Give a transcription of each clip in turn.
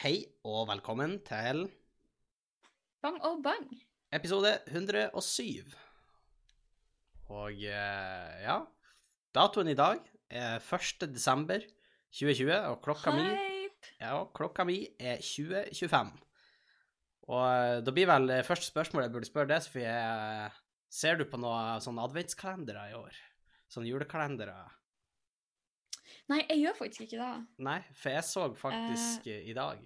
Hei og velkommen til Bang og bang. episode 107. Og eh, ja, datoen i dag er 1. desember 2020, og klokka mi, ja, klokka mi er 2025. Og eh, da blir vel første spørsmål jeg burde spørre deg, Sofie, eh, ser du på noen sånne adventskalendere i år? Sånne julekalendere? Nei, jeg gjør faktisk ikke det. Nei, for jeg så faktisk uh, i dag.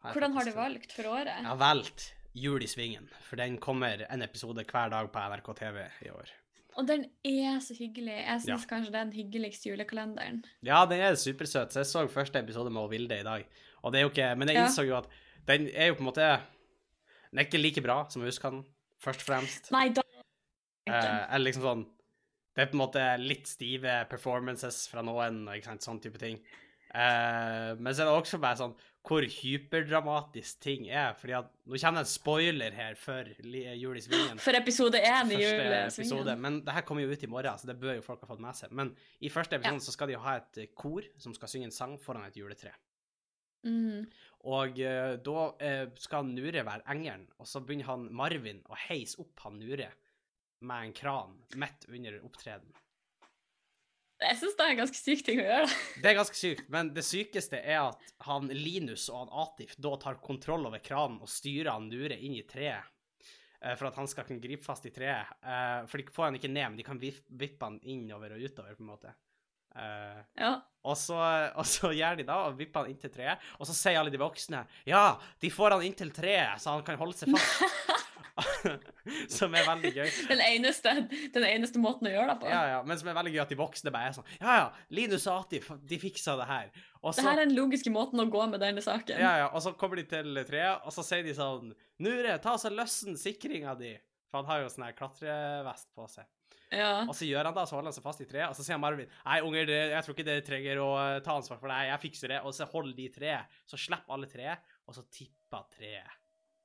Her Hvordan har du valgt for året? Jeg har valgt Jul i Svingen, for den kommer en episode hver dag på NRK TV i år. Og den er så hyggelig. Jeg syns Ja. kanskje det er den hyggeligste julekalenderen. Ja, den er supersøt, så jeg så første episode med Vilde i dag. Og det er jo ikke Men jeg innså jo at den er jo på en måte Den er ikke like bra som jeg husker den, først og fremst. Nei, da Eh, eller liksom sånn Det er på en måte litt stive performances fra noen, og ikke sant, sånn type ting. Uh, men så er det også bare sånn hvor hyperdramatisk ting er. fordi at Nå kommer det en spoiler her li- Jul i Svingen. For episode én i Jul i svingen. Men det her kommer jo ut i morgen, så det bør jo folk ha fått med seg. Men i første episode så skal de jo ha et eh, kor som skal synge en sang foran et juletre. Mm. Og uh, da uh, skal Nure være engelen, og så begynner han Marvin å heise opp han Nure med en kran midt under opptreden. Jeg syns det er en ganske syk ting å gjøre. Det er ganske sykt, men det sykeste er at han Linus og han Atif da tar kontroll over kranen og styrer han Nure inn i treet. eh, For at han skal kunne gripe fast i treet. Eh, For de får han ikke ned, men de kan vippe han innover og utover, på en måte. Eh, Ja. Og så, og så gjør de da, og vipper han inn til treet. Og så sier alle de voksne ja, de får han inn til treet, så han kan holde seg fast. som er veldig gøy. Den eneste, den eneste måten å gjøre det på. Ja, ja, Men som er veldig gøy at de voksne bare er sånn Ja, ja, Linus og Ati, de fiksa det her. Og Det her er den logiske måten å gå med denne saken. ja, ja, og så kommer de til treet, og så sier de sånn Nure, ta så løssen sikringa di. For han har jo sånn her klatrevest på seg. Ja. Og så gjør han det, så holder han seg fast i treet, og så sier han Marvin Nei, unger, jeg tror ikke dere trenger å eh, ta ansvar for det, jeg fikser det. Og så holder de treet, så slipper alle treet, og så tipper treet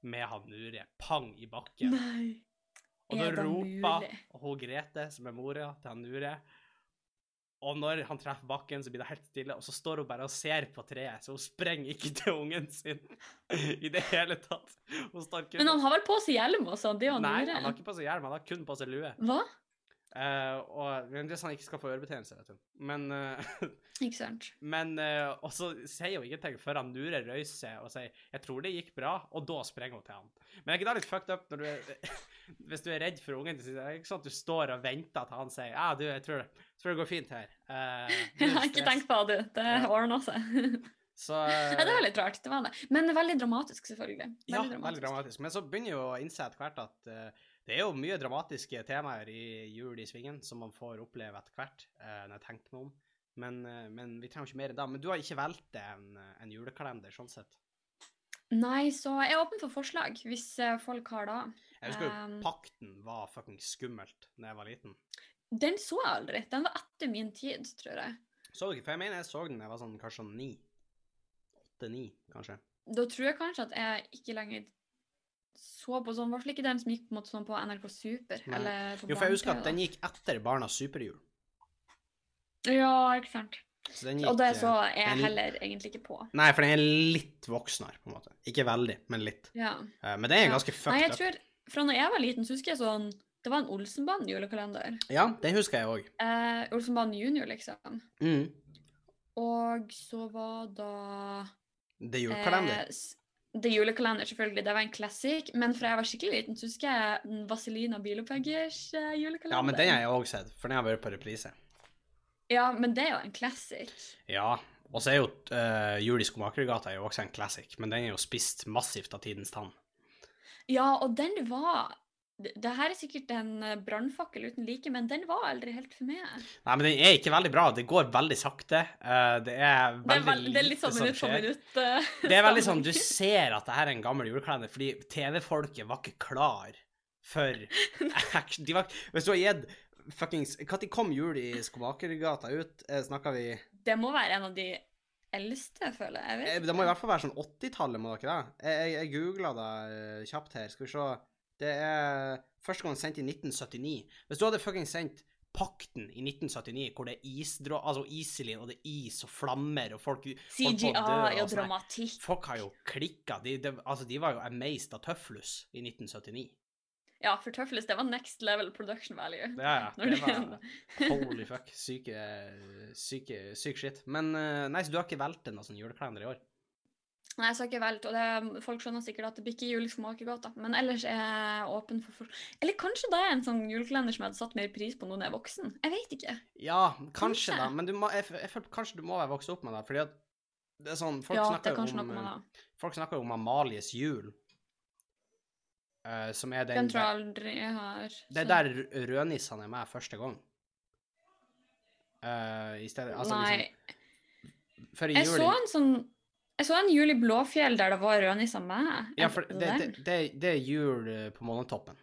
med han Nure pang i bakken. Nei. Og da er roper hun Grete, som er mora til han Nure Og når han treffer bakken, så blir det helt stille, og så står hun bare og ser på treet, så hun sprenger ikke til ungen sin i det hele tatt. Men han har vel på seg hjelm også? Det jo Nei, han har ikke på seg hjelm, han har kun på seg lue. Hva? Eh, og men det sånn han ikke skal få ørebetennelse, vet du. Men, uh, Ikke sant. men uh, Og så sier hun ingenting før han lurer seg og sier 'Jeg tror det gikk bra', og da sprenger hun til han. Men er ikke det litt fucked up når du er, hvis du er redd for ungen din? Det ikke sånn at du står og venter til han sier 'Ja, du, jeg tror, jeg tror det går fint her'. Uh, ikke tenk på det. Det ordner seg. Så ja, det var litt rart. det var det. Men veldig dramatisk, selvfølgelig. Ja, veldig dramatisk. Men så begynner jo å innse etter hvert at det er jo mye dramatiske temaer i Jul i Svingen som man får oppleve etter hvert, eh, når jeg tenker meg om. Men, eh, men vi trenger ikke mer enn det. Men du har ikke valgt en, en julekalender, sånn sett. Nei, så jeg er åpen for forslag, hvis eh, folk har det. Jeg husker jo Um, Pakten var fucking skummelt da jeg var liten. Den så jeg aldri. Den var etter min tid, tror jeg. Så du ikke? For jeg mener jeg så den da jeg var sånn kanskje sånn ni. Åtte-ni, kanskje. Da tror jeg kanskje at jeg ikke lenger så på sånn, Hvorfor ikke den som gikk på, sånn på NRK Super. Eller på Jo, for jeg husker at den gikk etter Barnas superjul. Ja, ikke sant. Gikk Og det eh, så er jeg heller egentlig ikke på. Nei, for den er litt voksnere, på en måte. Ikke veldig, men litt. Ja. Eh, Men den er Ja. ganske Nei, fucked jeg up. tror, fra når jeg var liten, så husker jeg sånn Det var en Olsenbanen-julekalender. Ja, den husker jeg òg. Eh, Olsenbanen junior, liksom. Mm. Og så var da Det er julekalender. Eh, er julekalender, selvfølgelig. Det var en classic. Men fra jeg var skikkelig liten, så husker jeg Vazelina Bilopeggers eh, julekalender. Ja, men den har jeg òg sett, for den har vært på reprise. Ja, men det er jo en classic. Ja, og så er jo uh, Jul i Skomakergata er jo også en classic, men den er jo spist massivt av tidens tann. Ja, og den var Det, her er sikkert en eh, brannfakkel uten like, men den var aldri helt for meg. Nei, men den er ikke veldig bra. Det går veldig sakte. eh, det er Det er, som skjer. det er litt sånn minutt for minutt. Uh, Det er veldig sånn, du ser at det her er en gammel julekalender, fordi TV-folket var ikke klar for action. De var, hvis du har gitt fuckings Når kom Jul i Skomakergata ut? Snakka vi Det må være en av de eldste, føler jeg. jeg. Det må i hvert fall være sånn 80-tallet, må dere det? Jeg, jeg, jeg googla det kjapt her. Skal vi se. Det er første gang sendt i 1979. Hvis du hadde fucking sendt pakten i 1979, hvor det er isdrå... Altså Iselin, og det er is og flammer, og folk CGI og og dramatikk. Folk har jo klikka. De, de, altså, de var jo amazed av Tøflus i 1979. Ja, for Tøflus, det var next level production value. Ja, ja. Det det- var Holy fuck. Syke, syke, syk shit. Men eh, nei, så du har ikke valgt en sånn julekalender i år? Nei, jeg sa ikke velt, og det, folk skjønner sikkert at det blir ikke jul for da. Men ellers er jeg åpen for folk. Eller kanskje det er en sånn julekalender som jeg hadde satt mer pris på når jeg er voksen. Jeg vet ikke. Ja, kanskje, Kanskje. da. Men du må, jeg, jeg føler kanskje du må være vokst opp med det. Fordi at det er sånn Folk ja, snakker er om med. Folk snakker om Amalies jul. Uh, som er den Den tror jeg aldri jeg har Det er der rødnissene er med første gang. Uh, I stedet Altså Nei. liksom For i Jeg så en sånn Jeg så en jul i Blåfjell der det var rødnisser med. Ja, for det det, det, er jul eh, på Månetoppen.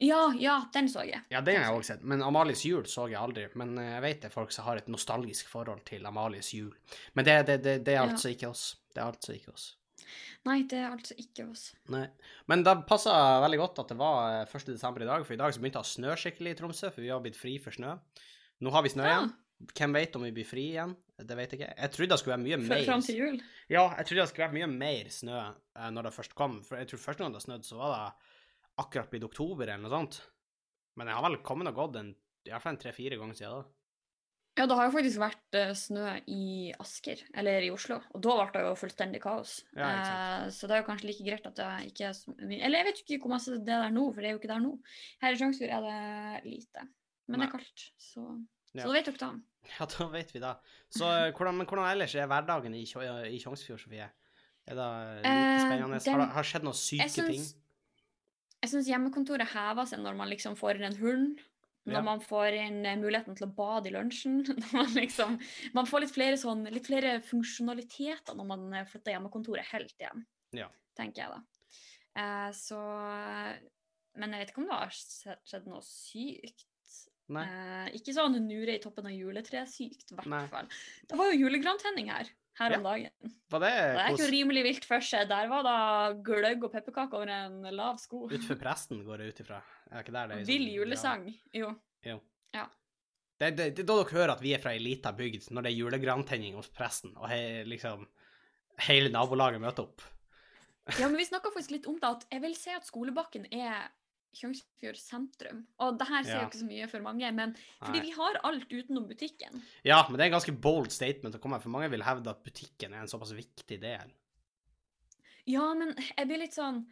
Ja, ja, den så jeg. Ja, den har jeg også sett. Men Amalies jul så jeg aldri. Men eh, jeg vet det er folk som har et nostalgisk forhold til Amalies jul. Men det, det, er Ja. altså ikke oss. Det er altså ikke oss. Nei, det er altså ikke oss. Nei. Men det passa veldig godt at det var eh, 1. desember i dag, for i dag så begynte det å snø skikkelig i Tromsø, for vi har blitt fri for snø. Nå har vi snø Ja. igjen. Hvem vet om vi blir fri igjen? Det vet jeg ikke. Jeg trodde det skulle være mye Før- mer Fram til jul. Ja, jeg trodde det skulle være mye mer snø eh, når det først kom. For jeg tror første gang det snødde, så var det akkurat blitt oktober eller noe sånt. Men jeg har vel kommet og gått en, i hvert fall en tre-fire ganger siden da. Ja, det har jo faktisk vært eh, snø i Asker, eller i Oslo, og da ble det jo fullstendig kaos. Ja. Eh, så det er jo kanskje like greit at det ikke er så mye Eller jeg vet jo ikke hvor masse det er der nå, for det er jo ikke der nå. Her i Sjongsfjord er det lite. Men det er kaldt, så, Ja. så da vet dere det. Ja, da vet vi det. Så eh, hvordan, men hvordan ellers er hverdagen i, Tjo- i Tjongsfjord, Sofie? Er det litt Eh, spennende? den- Har det har skjedd noen syke Jeg ting? jeg syns hjemmekontoret hever seg når man liksom får inn en hund. Når Ja. man får inn eh, muligheten til å bade i lunsjen. Når man liksom Man får litt flere, sånn, litt flere funksjonaliteter når man eh, flytter hjemmekontoret helt igjen, Ja. Tenker jeg, da. Eh, så Men jeg vet ikke om det har skjedd noe sykt. Eh, ikke sånn nure i toppen av juletreet sykt, i Nei. fall. Det var jo julegrantenning her her om dagen. Var det Det er ikke rimelig vilt for seg. Der var da gløgg og pepperkaker over en lav sko. Utenfor presten, går jeg ut ifra? Vill sånn- julesang. Jo. jo. Ja. Det, det, det er da dere hører at vi er fra ei lita bygd, når det er julegrantenning hos presten, og he, liksom hele nabolaget møter opp. ja, men vi snakka faktisk litt om det, at jeg vil si at skolebakken er Tjongsfjord sentrum. Og det her sier Ja. jo ikke så mye for mange, men fordi Nei. vi har alt utenom butikken. Ja, men det er en ganske bold statement å komme med, for mange vil hevde at butikken er en såpass viktig del. Ja, men jeg blir litt sånn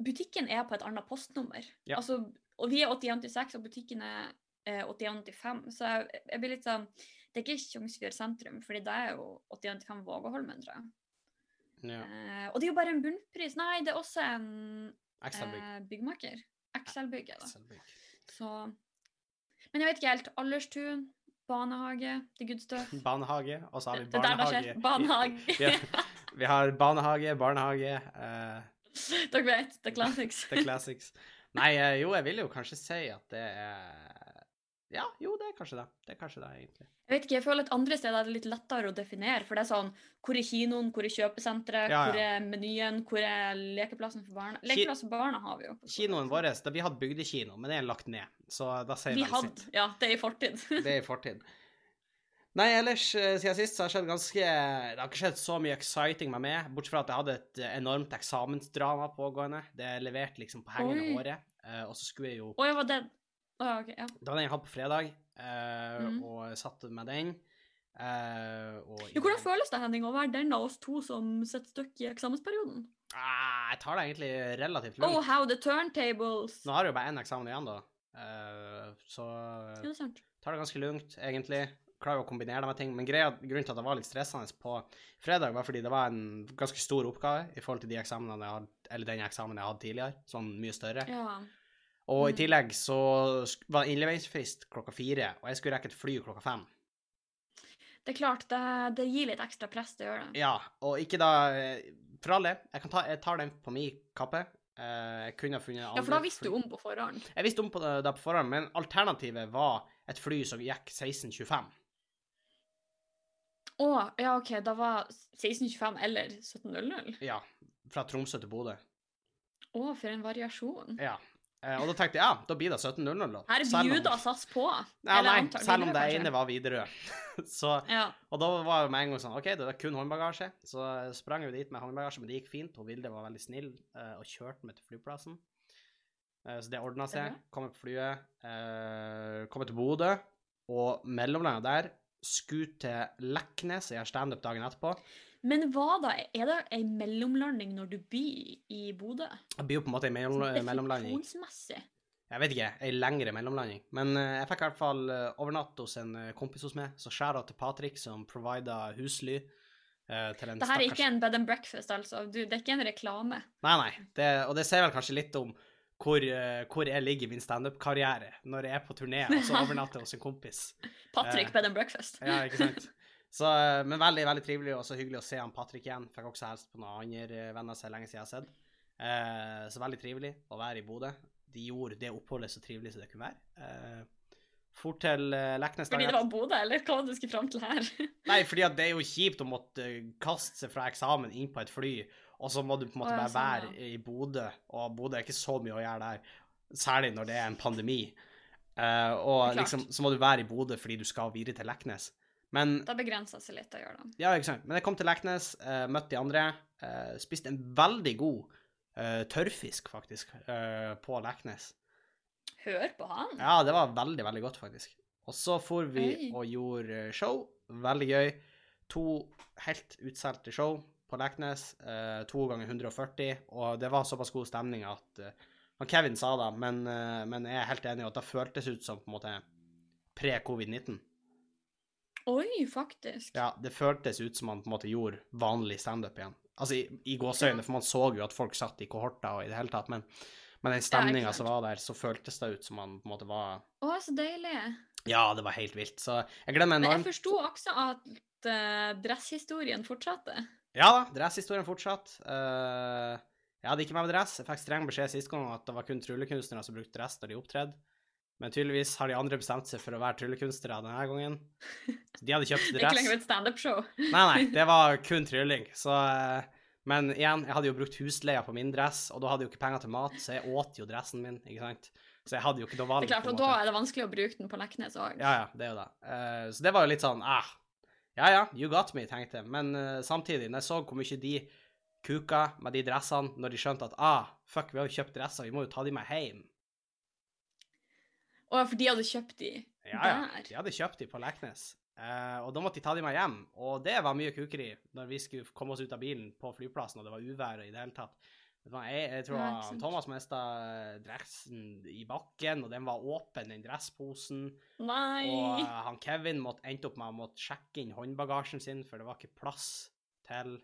Butikken er på et annet postnummer. Ja. Altså, og vi er 8186, og butikken er eh, 8185. Så jeg, jeg blir litt sånn Det er ikke Tjongsfjord sentrum, fordi det er jo 8185 Vågåholmen, tror jeg. Ja. Eh, og det er jo bare en bunnpris. Nei, det er også en eh, byggmaker. Excel-bygget, da. Så Men jeg vet ikke helt. Alderstun, barnehage, the good stuff. Barnehage, og så har vi Det det barnehage. vi, har, Vi har barnehage, barnehage, uh, Dere vet. The classics. the classics. Nei, eh, jo, jeg vil jo kanskje si at det er Ja, jo, det er kanskje det. Det er kanskje det, egentlig. Jeg vet ikke, jeg føler at andre steder er det litt lettere å definere. For det er sånn Hvor er kinoen, hvor er kjøpesenteret, Ja, ja. hvor er menyen, hvor er lekeplassen for barna? Lekeplass for barna har vi jo. Kinoen vår, da vi hadde bygdekino, men det er lagt ned, så da sier Vi hadde. sitt. Ja, det er i fortid. Det er i fortid. Nei, ellers eh, siden sist så har det skjedd ganske Det har ikke skjedd så mye exciting med meg, bortsett fra at jeg hadde et eh, enormt eksamensdrama pågående. Det er levert liksom på hengende Oi. håret. eh, Og så skulle jeg jo Oi, var var dead. okay, ja, ja. Da hadde jeg hatt på fredag, eh, mm. og satte med den. eh, og Jo, hvordan føles det, Henning, å være den av oss to som sitter støkk i eksamensperioden? Ah, jeg tar det egentlig relativt Oh, how the turntables! Nå har jeg jo bare én eksamen igjen, da. Eh, så Ja, det tar det ganske lugnt, egentlig. Klarer å kombinere det med ting. Men greia, grunnen til at det var litt stressende på fredag, var fordi det var en ganske stor oppgave i forhold til de eksamene jeg hadde, eller den eksamen jeg hadde tidligere. Sånn mye større. Ja. Og i Mhm. tillegg så var innleveringsfrist klokka fire, og jeg skulle rekke et fly klokka fem. Det er klart, det, det gir litt ekstra press, det gjør det. Ja, og ikke da eh, For all del, jeg, kan ta, jeg tar den på min kappe. Eh, Jeg kunne ha funnet andre Ja, for da visste du om på forhånd. Jeg visste om på det, det på forhånd, men alternativet var et fly som gikk 16.25. Å, ja, OK, da var 1625 eller 1700? Ja, fra Tromsø til Bodø. Å, for en variasjon. Ja. Eh, og da tenkte jeg ja, da blir det 17.00. da. Her bjuda SAS på. Ja, nei, antall selv om det ene var Widerøe. Ja. og da var jo med en gang sånn OK, det er kun håndbagasje. Så sprang jeg dit med håndbagasje, men det gikk fint. Hun Vilde var veldig snill eh, og kjørte meg til flyplassen. Eh, så det ordna seg. Kom på flyet. Kom til Bodø, og mellomlanda der skulle til Leknes og gjøre standup dagen etterpå. Men hva da? Er det ei mellomlanding når du byr i Bodø? Det blir jo på en måte en mellom, Sånn mellomlanding. definisjonsmessig. Jeg vet ikke, ei lengre mellomlanding. Men eh, jeg fikk i hvert fall uh, overnatte hos en eh, kompis hos meg, så skjæra til Patrick, som provida husly. eh, en Det her er ikke en bed and breakfast, altså. Du, det er ikke en reklame. Nei, nei. Det, og det sier vel kanskje litt om hvor, eh, hvor jeg ligger i min standup-karriere når jeg er på turné og så overnatter hos en kompis. Patrick uh, bed and breakfast. Ja, ikke sant? Så, eh, men veldig veldig trivelig og så hyggelig å se han Patrick igjen. Fikk også hilst på noen andre eh, venner så lenge siden jeg har sett. Eh, så veldig trivelig å være i Bodø. De gjorde det oppholdet så trivelig som det kunne være. Eh, fort til eh, Leknes Fordi det var Bodø, eller hva var det du skulle fram til her? Nei, fordi det er jo kjipt å måtte kaste seg fra eksamen inn på et fly, og så må du på en måte bare sånn, være i Bodø, og Bodø er ikke så mye å gjøre der, særlig når det er en pandemi. Eh, og liksom, så må du være i Bodø fordi du skal videre til Leknes. Men Da begrensa seg litt å gjøre det. ja, ikke sant. Men jeg kom til Leknes, eh, møtte de andre, eh, spiste en veldig god eh, tørrfisk, faktisk, eh, på Leknes. Hør på han. Ja, det var veldig, veldig godt, faktisk. Og så for vi Oi. og gjorde eh, show. Veldig gøy. To helt utsolgte show på Leknes. eh, to ganger 140. Og det var såpass god stemning at eh, Kevin sa det, men, eh, men jeg er helt enig i at det føltes ut som på en måte pre-covid-19. Oi, faktisk. Ja, det føltes ut som han på en måte gjorde vanlig standup igjen. Altså i, i gåseøyne, for man så jo at folk satt i kohorter og i det hele tatt, men, men den stemninga ja, som var der, så føltes det ut som han på en måte var Å, så deilig. Ja, det var helt vilt. Så jeg gleder meg Men jeg enormt. forsto også at uh, dresshistorien fortsatte. Ja da, dresshistorien fortsatt. Uh, jeg hadde ikke med meg dress. Jeg fikk streng beskjed sist gang at det var kun tryllekunstnere som brukte dress da de opptredde. Men tydeligvis har de andre bestemt seg for å være tryllekunstnere denne gangen. De hadde kjøpt dress. Ikke lenger et standup-show. Nei, nei, det var kun trylling. Så eh, Men igjen, jeg hadde jo brukt husleia på min dress, og da hadde jeg jo ikke penger til mat, så jeg åt jo dressen min, ikke sant. Så jeg hadde jo ikke noe valg. Det er klart, og da er det vanskelig å bruke den på Leknes òg. Ja, ja, det er jo det. Uh, så det var jo litt sånn ah, Ja ja, you got me, tenkte jeg. Men uh, samtidig, når jeg så hvor mye de kuka med de dressene, når de skjønte at ah, fuck, vi har jo kjøpt dresser, vi må jo ta de med hjem. Og for de hadde kjøpt de Ja, ja. De hadde kjøpt de på Leknes. Uh, og da måtte de ta de med hjem, og det var mye kukeri når vi skulle komme oss ut av bilen på flyplassen, og det var uvær i det hele tatt. Jeg, jeg tror Ja. Thomas mista dressen i bakken, og den var åpen, den dressposen. Nei! Og eh, han Kevin måtte, endte opp med å måtte sjekke inn håndbagasjen sin, for det var ikke plass til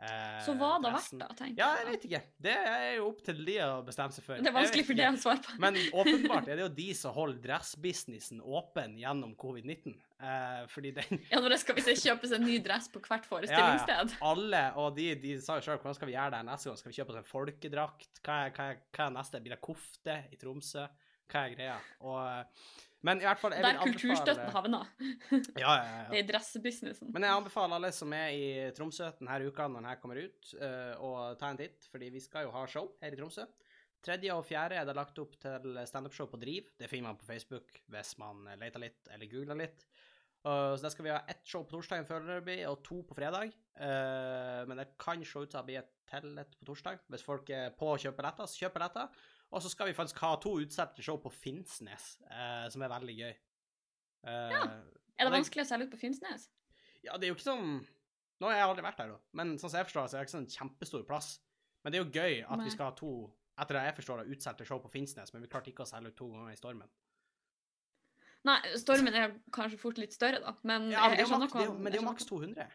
eh, Så hva det vært da, tenker Ja, jeg. vet ikke. Det er jo opp til de å bestemme seg for. Det er vanskelig for det å svare på. Men åpenbart er det jo de som holder dressbusinessen åpen gjennom covid-19. Eh, fordi den Ja, når det skal hvis det kjøpes en ny dress på hvert forestillingssted. Ja, alle, og de, de sa jo sjøl hvordan skal vi gjøre det her neste gang? Skal vi kjøpe oss en folkedrakt? Hva er, hva er, hva er neste? Blir det kofte i Tromsø? Hva er greia? Og, men i hvert fall jeg vil kulturstøtten anbefale havner. ja, ja, ja. Det er dressebusinessen. Men jeg anbefaler alle som er i Tromsø denne uka når denne kommer ut, eh, å ta en titt, fordi vi skal jo ha show her i Tromsø. Tredje og fjerde er det lagt opp til standupshow på Driv. Det finner man på Facebook hvis man leter litt eller googler litt. Uh, så der skal vi ha ett show på torsdagen foreløpig, og to på fredag. Uh, men det kan se ut til å bli et til et på torsdag. Hvis folk er på å kjøpe billetter, så kjøp billetter. Og så skal vi faktisk ha to utsatte show på Finnsnes, eh, som er veldig gøy. Eh, Ja. Er det vanskelig å selge ut på Finnsnes? ja, det er jo ikke sånn Nå har jeg aldri vært der, da, men sånn som jeg forstår det, så er det ikke sånn kjempestor plass. Men det er jo gøy at Nei. vi skal ha to, etter det jeg forstår det, utsatte show på Finnsnes, men vi klarte ikke å selge ut to ganger i stormen. Nei, stormen er kanskje fort litt større, da. Men, Ja, men det er jo maks, det er, jo- maks 200.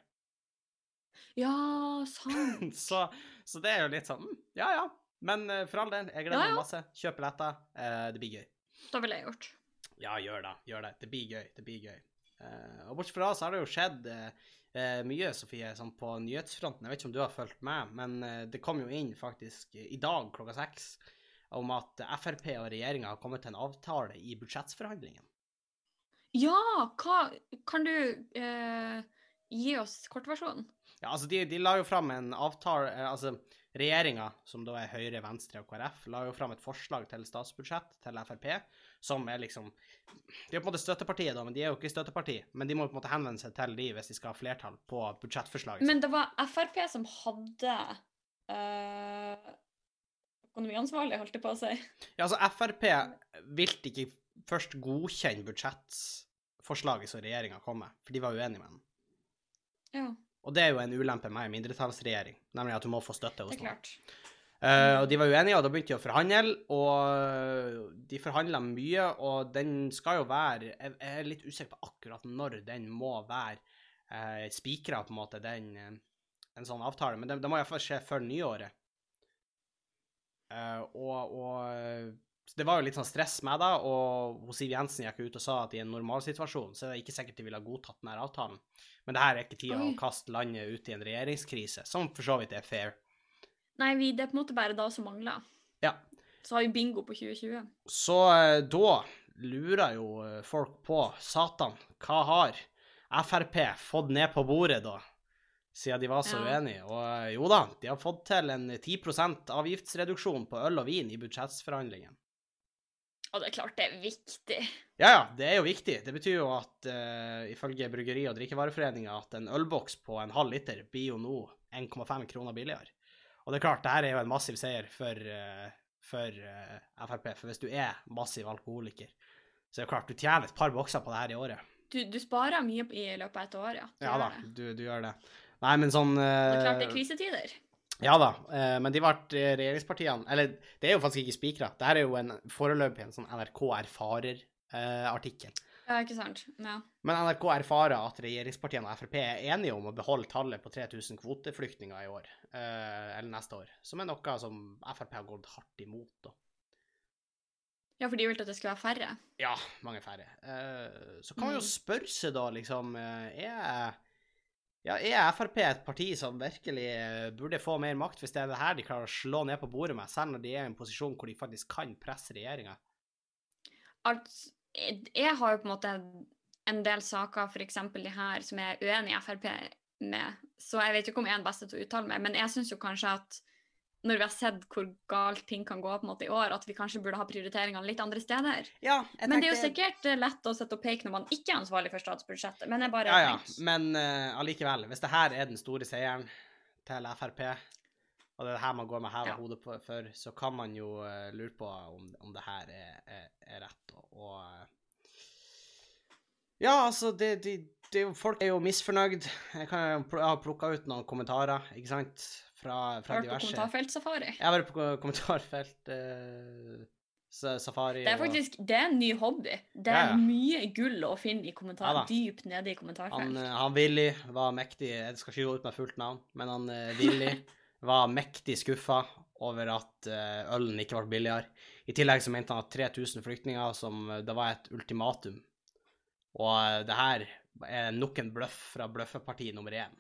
Ja, sant. så, så det er jo litt sånn mm, Ja, ja. Men eh, for all del, jeg gleder Ja, meg ja. masse. Kjøp billetter. eh, det blir gøy. Da ville jeg gjort. Ja, gjør det. Gjør det. Det blir gøy. Det blir gøy. Eh, og bortsett fra så har det jo skjedd mye, Sofie, sånn på nyhetsfronten. Jeg vet ikke om du har fulgt med, men det kom jo inn faktisk i dag klokka seks om at Frp og regjeringa har kommet til en avtale i budsjettforhandlingene. Ja, hva Kan du eh, gi oss kortversjonen? Ja, altså, de, de la jo fram en avtale Altså, Regjeringa, som da er Høyre, Venstre og KrF, la jo fram et forslag til statsbudsjett til Frp, som er liksom De er på en måte støttepartiet, da, men de er jo ikke støtteparti. Men de må på en måte henvende seg til de hvis de skal ha flertall på budsjettforslaget. Men det var Frp som hadde øh, økonomiansvarlig, holdt jeg på å si. Ja, altså Frp vil ikke først godkjenne budsjettforslaget som regjeringa kom med, for de var uenige med den. Ja, Og det er jo en ulempe med en mindretallsregjering, nemlig at du må få støtte hos noen. klart. Eh, og de var uenige, og da begynte de å forhandle, og de forhandla mye, og den skal jo være Jeg er litt usikker på akkurat når den må være uh, spikra, på en måte, den, eh, en sånn avtale, men det, det må iallfall skje før nyåret. Uh, og, og det var jo litt sånn stress med det, og Siv Jensen gikk ut og sa at i en normalsituasjon så er det ikke sikkert de ville ha godtatt denne avtalen. Men det her er ikke tida å kaste landet ut i en regjeringskrise, som for så vidt er fair. Nei, vi, det er på en måte bare da som mangler. Ja. Så har vi bingo på 2020. Så eh, da lurer jo eh, folk på Satan, hva har Frp fått ned på bordet, da? Siden de var så Ja. uenige. Og eh, jo da, de har fått til en 10% avgiftsreduksjon på øl og vin i budsjettsforhandlingene. Og det er klart det er viktig. Ja, ja, det er jo viktig. Det betyr jo at uh, ifølge Bryggeri- og drikkevareforeninga at en ølboks på en halv liter blir jo nå 1,5 kroner billigere. Og det er klart, det her er jo en massiv seier for, uh, for uh, Frp. For hvis du er massiv alkoholiker, så er det klart, du tjener et par bokser på det her i året. Du, du sparer mye i løpet av et år, ja. Du Ja da, du, du gjør det. Nei, men sånn Det er klart det er eh, krisetider. Ja da, eh, men de ble eh, regjeringspartiene Eller det er jo faktisk ikke spikra. Dette er jo en foreløpig en sånn NRK erfarer-artikkel. Ja, ikke sant. Ja. Men NRK erfarer at regjeringspartiene og Frp er enige om å beholde tallet på 3000 kvoteflyktninger i år, eh, eller neste år, som er noe som Frp har gått hardt imot. da. ja, for de ville at det skulle være færre. Ja, mange færre. Eh, så kan man jo Mm. spørre seg, da, liksom eh, Er, ja, er Frp et parti som virkelig eh, burde få mer makt, hvis det er det her de klarer å slå ned på bordet med, selv når de er i en posisjon hvor de faktisk kan presse regjeringa? Altså, jeg har jo på en måte en del saker, f.eks. de her, som jeg er uenig i Frp med. Så jeg vet ikke om jeg er den beste til å uttale meg, men jeg syns jo kanskje at når vi har sett hvor galt ting kan gå på en måte i år, at vi kanskje burde ha prioriteringene litt andre steder. Ja, Men det er jo sikkert eh, lett å sette og peke når man ikke er ansvarlig for statsbudsjettet. Men jeg bare Ja, ja, men allikevel, hvis det her er den store seieren til Frp, og det er det her man går med heva Ja. hodet på for, så kan man jo uh, lure på om, om det her er, er, er rett. Og, og eh, Ja, altså, det, det, er jo- folk er jo misfornøyd. Jeg, kan, jeg har plukka ut noen kommentarer, ikke sant, fra, fra vært på diverse kommentarfeltsafari. Jeg har vært på kommentarfelt eh, Safari Det er og- faktisk det er en ny hobby. Det er Ja, ja. mye gull å finne i kommentar, Ja dypt nede i kommentarfelt. Han, han Willy var mektig Jeg skal ikke gå ut med fullt navn, men han eh, Willy var mektig skuffa over at eh, ølen ikke ble billigere. I tillegg så mente han at 3000 flyktninger som eh, Det var et ultimatum. Og eh, det her er nok en bløff fra bløffeparti nummer én.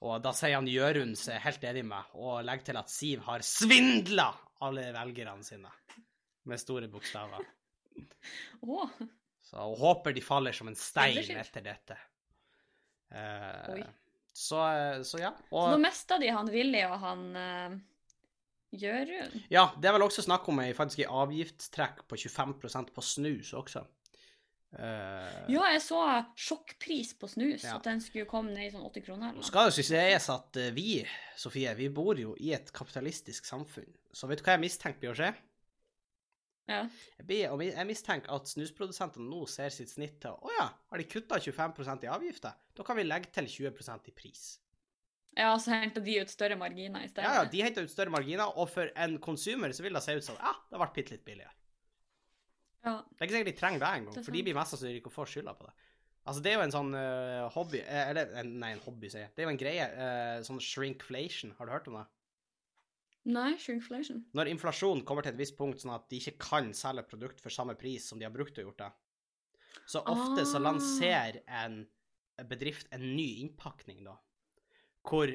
Og da sier han Jørund seg helt enig med, og legger til at Siv har svindla alle velgerne sine. Med store bokstaver. oh. Så hun håper de faller som en stein etter dette. Eh, så, så ja. så nå Og mista de han Willy og han uh, Jørund. ja, det er vel også snakk om ei faktisk ei avgiftstrekk på 25% på snus også. Eh, Ja, jeg så sjokkpris på snus, Ja. at den skulle komme ned i sånn 80 kroner eller Nå skal jo sies at eh, vi, Sofie, vi bor jo i et kapitalistisk samfunn. Så vet du hva jeg mistenker blir å skje? Ja. Jeg mistenker at snusprodusentene nå ser sitt snitt til Å ja, har de kutta 25% i avgifter? Da kan vi legge til 20% i pris. ja, så henter de ut større marginer i stedet. Ja, ja, de henter ut større marginer, og for en konsumer så vil det se ut som ja, det ble bitte litt billigere. Ja. Det er ikke sikkert de trenger det engang, for de blir mest sannsynlig ikke å få skylda på det. Altså, det er jo en sånn uh, hobby eh, Eller nei, en hobby, sier jeg. Det er jo en greie. Uh, sånn shrinkflation. Har du hørt om det? Nei, shrinkflation. Når inflasjonen kommer til et visst punkt, sånn at de ikke kan selge produkt for samme pris som de har brukt og gjort det, så ofte så Ah. lanserer en bedrift en ny innpakning, da, hvor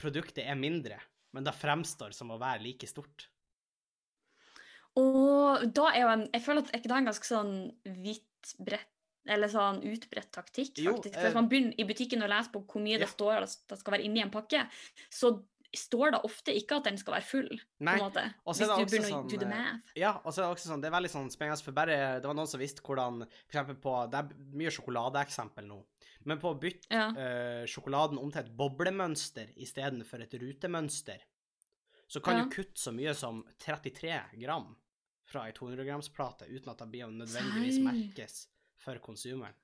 produktet er mindre, men det fremstår som å være like stort. Og da er jo en Jeg føler at er ikke det en ganske sånn hvitt bredt eller sånn utbredt taktikk, Jo, faktisk. eh, Hvis man begynner i butikken å lese på hvor mye ja. det står at det skal være inni en pakke, så står det ofte ikke at den skal være full. Nei. på en måte. Og Hvis er det du også sånn, å do the eh, math. Ja, og så er det også sånn, det er veldig sånn spennende, for bare, det var noen som visste hvordan, for på, det er mye sjokoladeeksempel nå, men på å bytte Ja. uh, sjokoladen om til et boblemønster i stedet for et rutemønster, så kan Ja. du kutte så mye som 33 gram fra ei 200 grams plate, uten at det blir nødvendigvis merkes for konsumeren.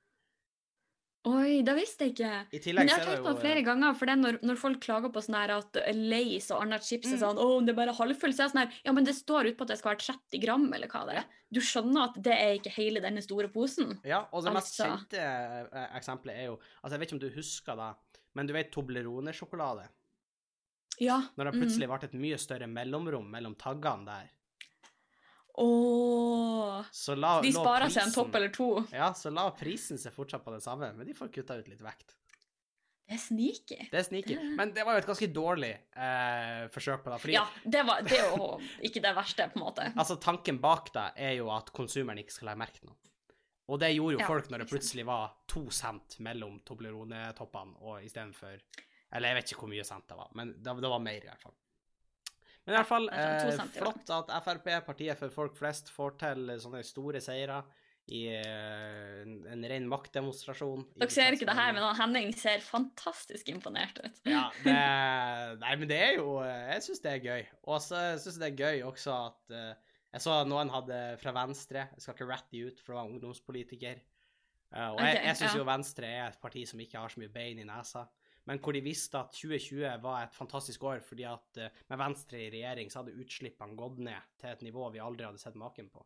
Oi, det visste jeg ikke. Men jeg har er tenkt på det flere ganger, for det er når, når folk klager på sånn her at Lace og annet chips er Mm. sånn Å, det er bare halvfull. Så er jeg sånn her Ja, men det står utpå at det skal være 30 gram, eller hva det er. Du skjønner at det er ikke hele denne store posen. Ja, og det mest Altså. kjente eh, eksempelet er jo Altså, jeg vet ikke om du husker det, men du vet Toblerone-sjokolade? Ja. Når det plutselig ble et mye større mellomrom mellom taggene der, Så la, De sparer sparer seg en topp eller to. Ja, så la prisen seg fortsatt på det samme, men de får kutta ut litt vekt. Det er sneaky. Det er sneaky. Men det var jo et ganske dårlig eh, forsøk på det. Fordi Ja, det, var, det er jo ikke det verste, på en måte. altså, tanken bak det er jo at konsumeren ikke skal ha til noe. Og det gjorde jo Ja, folk når det plutselig var to cent mellom Toblerone-toppene og istedenfor Eller jeg vet ikke hvor mye cent det var, men det, det var mer, i hvert fall. Men i hvert fall jeg eh, flott at Frp, partiet for folk flest, får til sånne store seire i eh, en, en ren maktdemonstrasjon. Dere ser ikke det her, men Henning ser fantastisk imponert ut. Ja, det Nei, men det er jo Jeg syns det er gøy. Og så syns jeg det er gøy også at eh, Jeg så noen hadde fra Venstre Jeg skal ikke ratte de ut, for det var ungdomspolitiker. Uh, og jeg, Ok, jeg syns ja. jo Venstre er et parti som ikke har så mye bein i nesa. Men hvor de visste at 2020 var et fantastisk år fordi at eh, med Venstre i regjering så hadde utslippene gått ned til et nivå vi aldri hadde sett maken på.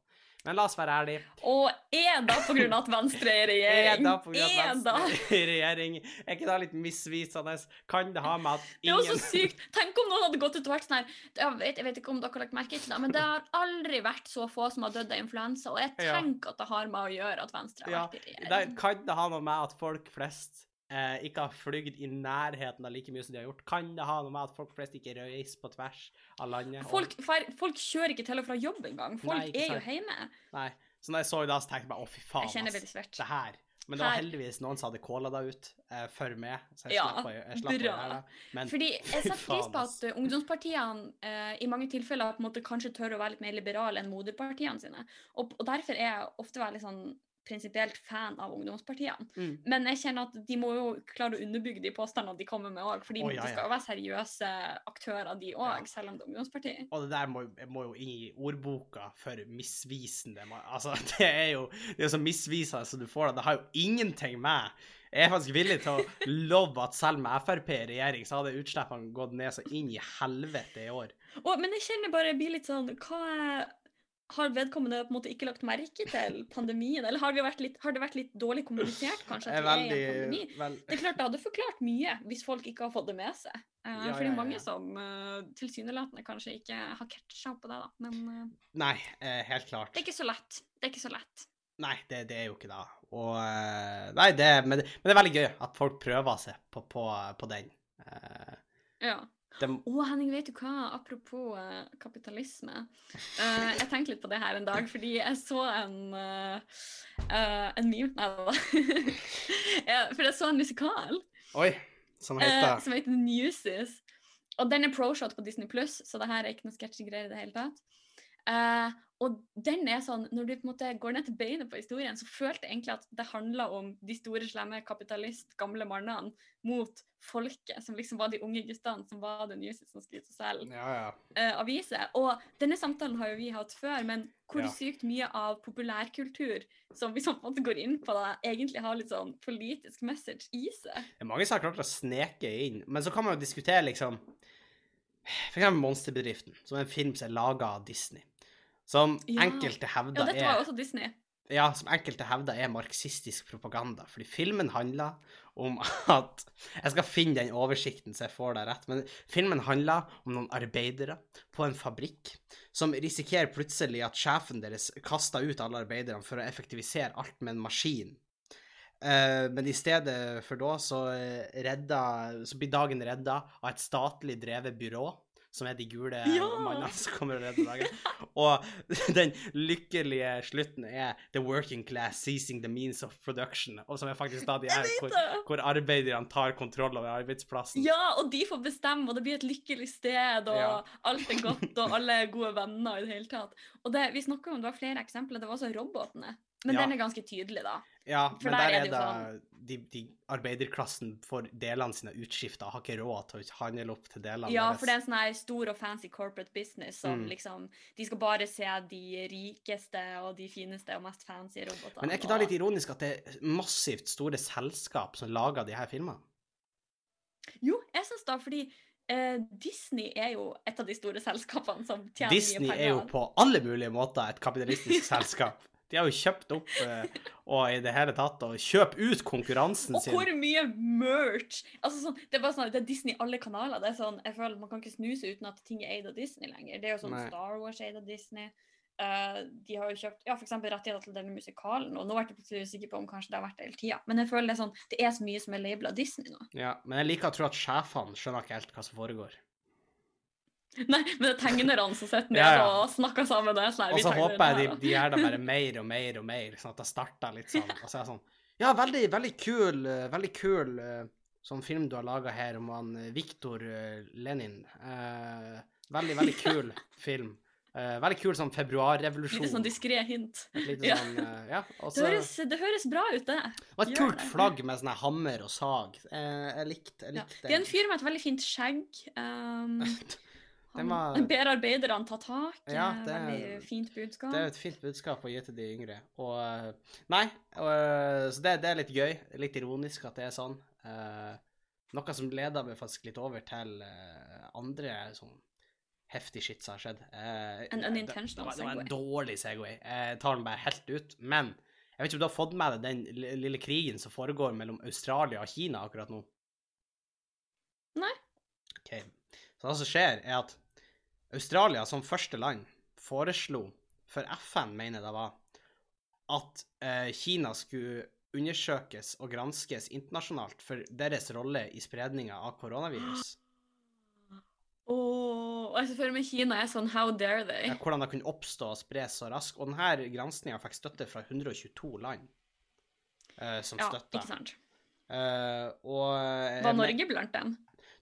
Men la oss være ærlige. Og er det på grunn av at Venstre er i Er regjering? da på grunn av Er at? Venstre er i regjering? Er ikke det litt misvisende? Kan det ha med at ingen Det er jo så sykt. Tenk om noen hadde gått ut og vært sånn her jeg vet, jeg vet ikke om dere har lagt merke til det, men det har aldri vært så få som har dødd av influensa, og jeg Ja. tenker at det har med å gjøre at Venstre har vært i Det regjering. kan det ha noe med at folk flest eh, ikke har flygd i nærheten av like mye som de har gjort? Kan det ha noe med at folk flest ikke reiser på tvers av landet? Og- Folk, folk kjører ikke til og fra jobb engang. Folk Nei, er jo hjemme. Nei. Så når jeg så det, så tenkte jeg bare å, fy faen, Jeg ass. svært. Det her. Men det var heldigvis noen som hadde calla deg ut eh, for meg, så jeg Ja, slapp jeg, jeg slapp bra. Her, da. Men Fordi jeg setter pris på at uh, ungdomspartiene eh, i mange tilfeller på en måte kanskje tør å være litt mer liberale enn moderpartiene sine. Og, og derfor er jeg ofte veldig sånn prinsipielt fan av ungdomspartiene. Mm. Men jeg kjenner at de må jo klare å underbygge de påstandene de kommer med òg. fordi oh, ja, de skal jo være seriøse aktører, de òg, selv om det er ungdomsparti. Og det der må, må jo inn i ordboka for misvisende. Altså, det er jo det er så misvisende som du får det. Det har jo ingenting med Jeg er faktisk villig til å love at selv med Frp i regjering, så hadde utslippene gått ned så inn i helvete i år. Og, men jeg kjenner bare jeg blir litt sånn Hva er har vedkommende på en måte ikke lagt merke til pandemien, eller har det vært litt, har det vært litt dårlig kommunisert, kanskje? At veldig, vi er en pandemi? veldig vel, Det er klart det hadde forklart mye hvis folk ikke har fått det med seg. Eh, Ja, for det er mange ja. som uh, tilsynelatende kanskje ikke har catcha opp på det, da. Men uh, Nei, helt klart. det er ikke så lett. Det er ikke så lett. Nei, det, det er jo ikke det. Og Nei, det, men, det- men det er veldig gøy at folk prøver seg på, på, på den. Ja. Å, Henning, vet du hva? Apropos uh, kapitalisme. Uh, jeg tenkte litt på det her en dag, fordi jeg så en uh, En meme Nei da. for jeg så en musikal oi, som heter som heter Newsies. Og den er pro-shot på Disney Pluss, så det her er ikke noe sketsjy greier i det hele tatt. Eh, og den er sånn, når du på en måte går ned til beinet på historien, så følte jeg egentlig at det handla om de store, slemme kapitalist, gamle mannene mot folket, som liksom var de unge guttene som var det nye som skulle ut og selge Ja, ja. eh, aviser. Og denne samtalen har jo vi hatt før, men hvor Ja. sykt mye av populærkultur som vi sånn på en måte går inn på, da, egentlig har litt sånn politisk message i seg. Det er mange som har klart å sneke inn, men så kan man jo diskutere liksom eksempel Monsterbedriften, som er en film som er laga av Disney. Som Ja. enkelte Ja, hevder dette var jo er også Disney. Ja, som enkelte hevder er marxistisk propaganda. Fordi filmen handler om at Jeg skal finne den oversikten så jeg får det rett. Men filmen handler om noen arbeidere på en fabrikk som risikerer plutselig at sjefen deres kaster ut alle arbeiderne for å effektivisere alt med en maskin. Eh, men i stedet for da så, eh, redda, så blir dagen redda av et statlig drevet byrå som er de gule Ja! mannene som kommer og redder dagen. Og den lykkelige slutten er 'The working class seizing the means of production', og som er faktisk da de er hvor, hvor arbeiderne tar kontroll over arbeidsplassen. Ja, og de får bestemme, og det blir et lykkelig sted, og Ja. alt er godt, og alle er gode venner i det hele tatt. Og det, vi snakka om det var flere eksempler, det var også robotene. Men Ja. den er ganske tydelig, da. Ja, For men der der er det sånn- de, de arbeiderklassen får delene sine utskifta, har ikke råd til å handle opp til delene Ja, deres. for det er en sånn her stor og fancy corporate business som Mm. liksom De skal bare se de rikeste og de fineste og mest fancy robotene. Men er ikke det litt ironisk at det er massivt store selskap som lager de her filmene? Jo, jeg syns da, fordi eh, Disney er jo et av de store selskapene som tjener Disney mye penger. Disney er jo på alle mulige måter et kapitalistisk selskap. De har jo kjøpt opp uh, og i det hele tatt og kjøpt ut konkurransen Og sin. hvor mye merch! Altså sånn, Det er bare sånn, det er Disney i alle kanaler. det er sånn, jeg føler Man kan ikke snuse uten at ting er eid av Disney lenger. Det er jo sånn Nei. Star Wars eid av Disney. Uh, de har jo kjøpt ja, eksempel rettigheter til denne musikalen. og Nå ble jeg plutselig usikker på om kanskje det har vært det hele tida. Men jeg føler det er sånn, det er så mye som er labela Disney nå. Ja, men jeg liker å tro at sjefene skjønner ikke helt hva som foregår. Nei, men det er tegnerne som sitter nede Ja, ja. og snakker sammen. Og så håper jeg de, de gjør det bare mer og mer og mer, sånn at det starter litt sånn. Og så er jeg sånn Ja, veldig, veldig kul, eh, veldig kul eh, sånn film du har laga her om han eh, Viktor Lenin. Eh, veldig, veldig kul film. Eh, veldig kul sånn februarrevolusjon. Litt sånn diskré hint. Litt Ja. sånn Ja. Og Det høres, det høres bra ut, det. og et kult flagg med sånn hammer og sag. Eh, jeg likte jeg Ja. det. Det er en fyr med et veldig fint skjegg. Um, var- ber arbeiderne ta tak. Ja, eh, det er- Veldig fint budskap. Det er et fint budskap å gi til de yngre. Og eh, Nei, og, så det, det er litt gøy. Litt ironisk at det er sånn. Uh, noe som leder meg faktisk litt over til uh, andre sånn heftig shit som har skjedd. Eh, En unintentional segway. det var en dårlig Segway. Jeg tar den bare helt ut. Men jeg vet ikke om du har fått med deg den lille krigen som foregår mellom Australia og Kina akkurat nå? Nei. Okay. Så det som skjer, er at Australia som første land foreslo, for FN mener det var, at eh, Kina skulle undersøkes og granskes internasjonalt for deres rolle i spredninga av koronavirus. Jeg ser for meg Kina er sånn How dare they? Ja, hvordan det kunne oppstå og spres så raskt. Og denne granskinga fikk støtte fra 122 land eh, som Ja, støtta. ikke sant. Eh, og eh, Var Norge blant dem?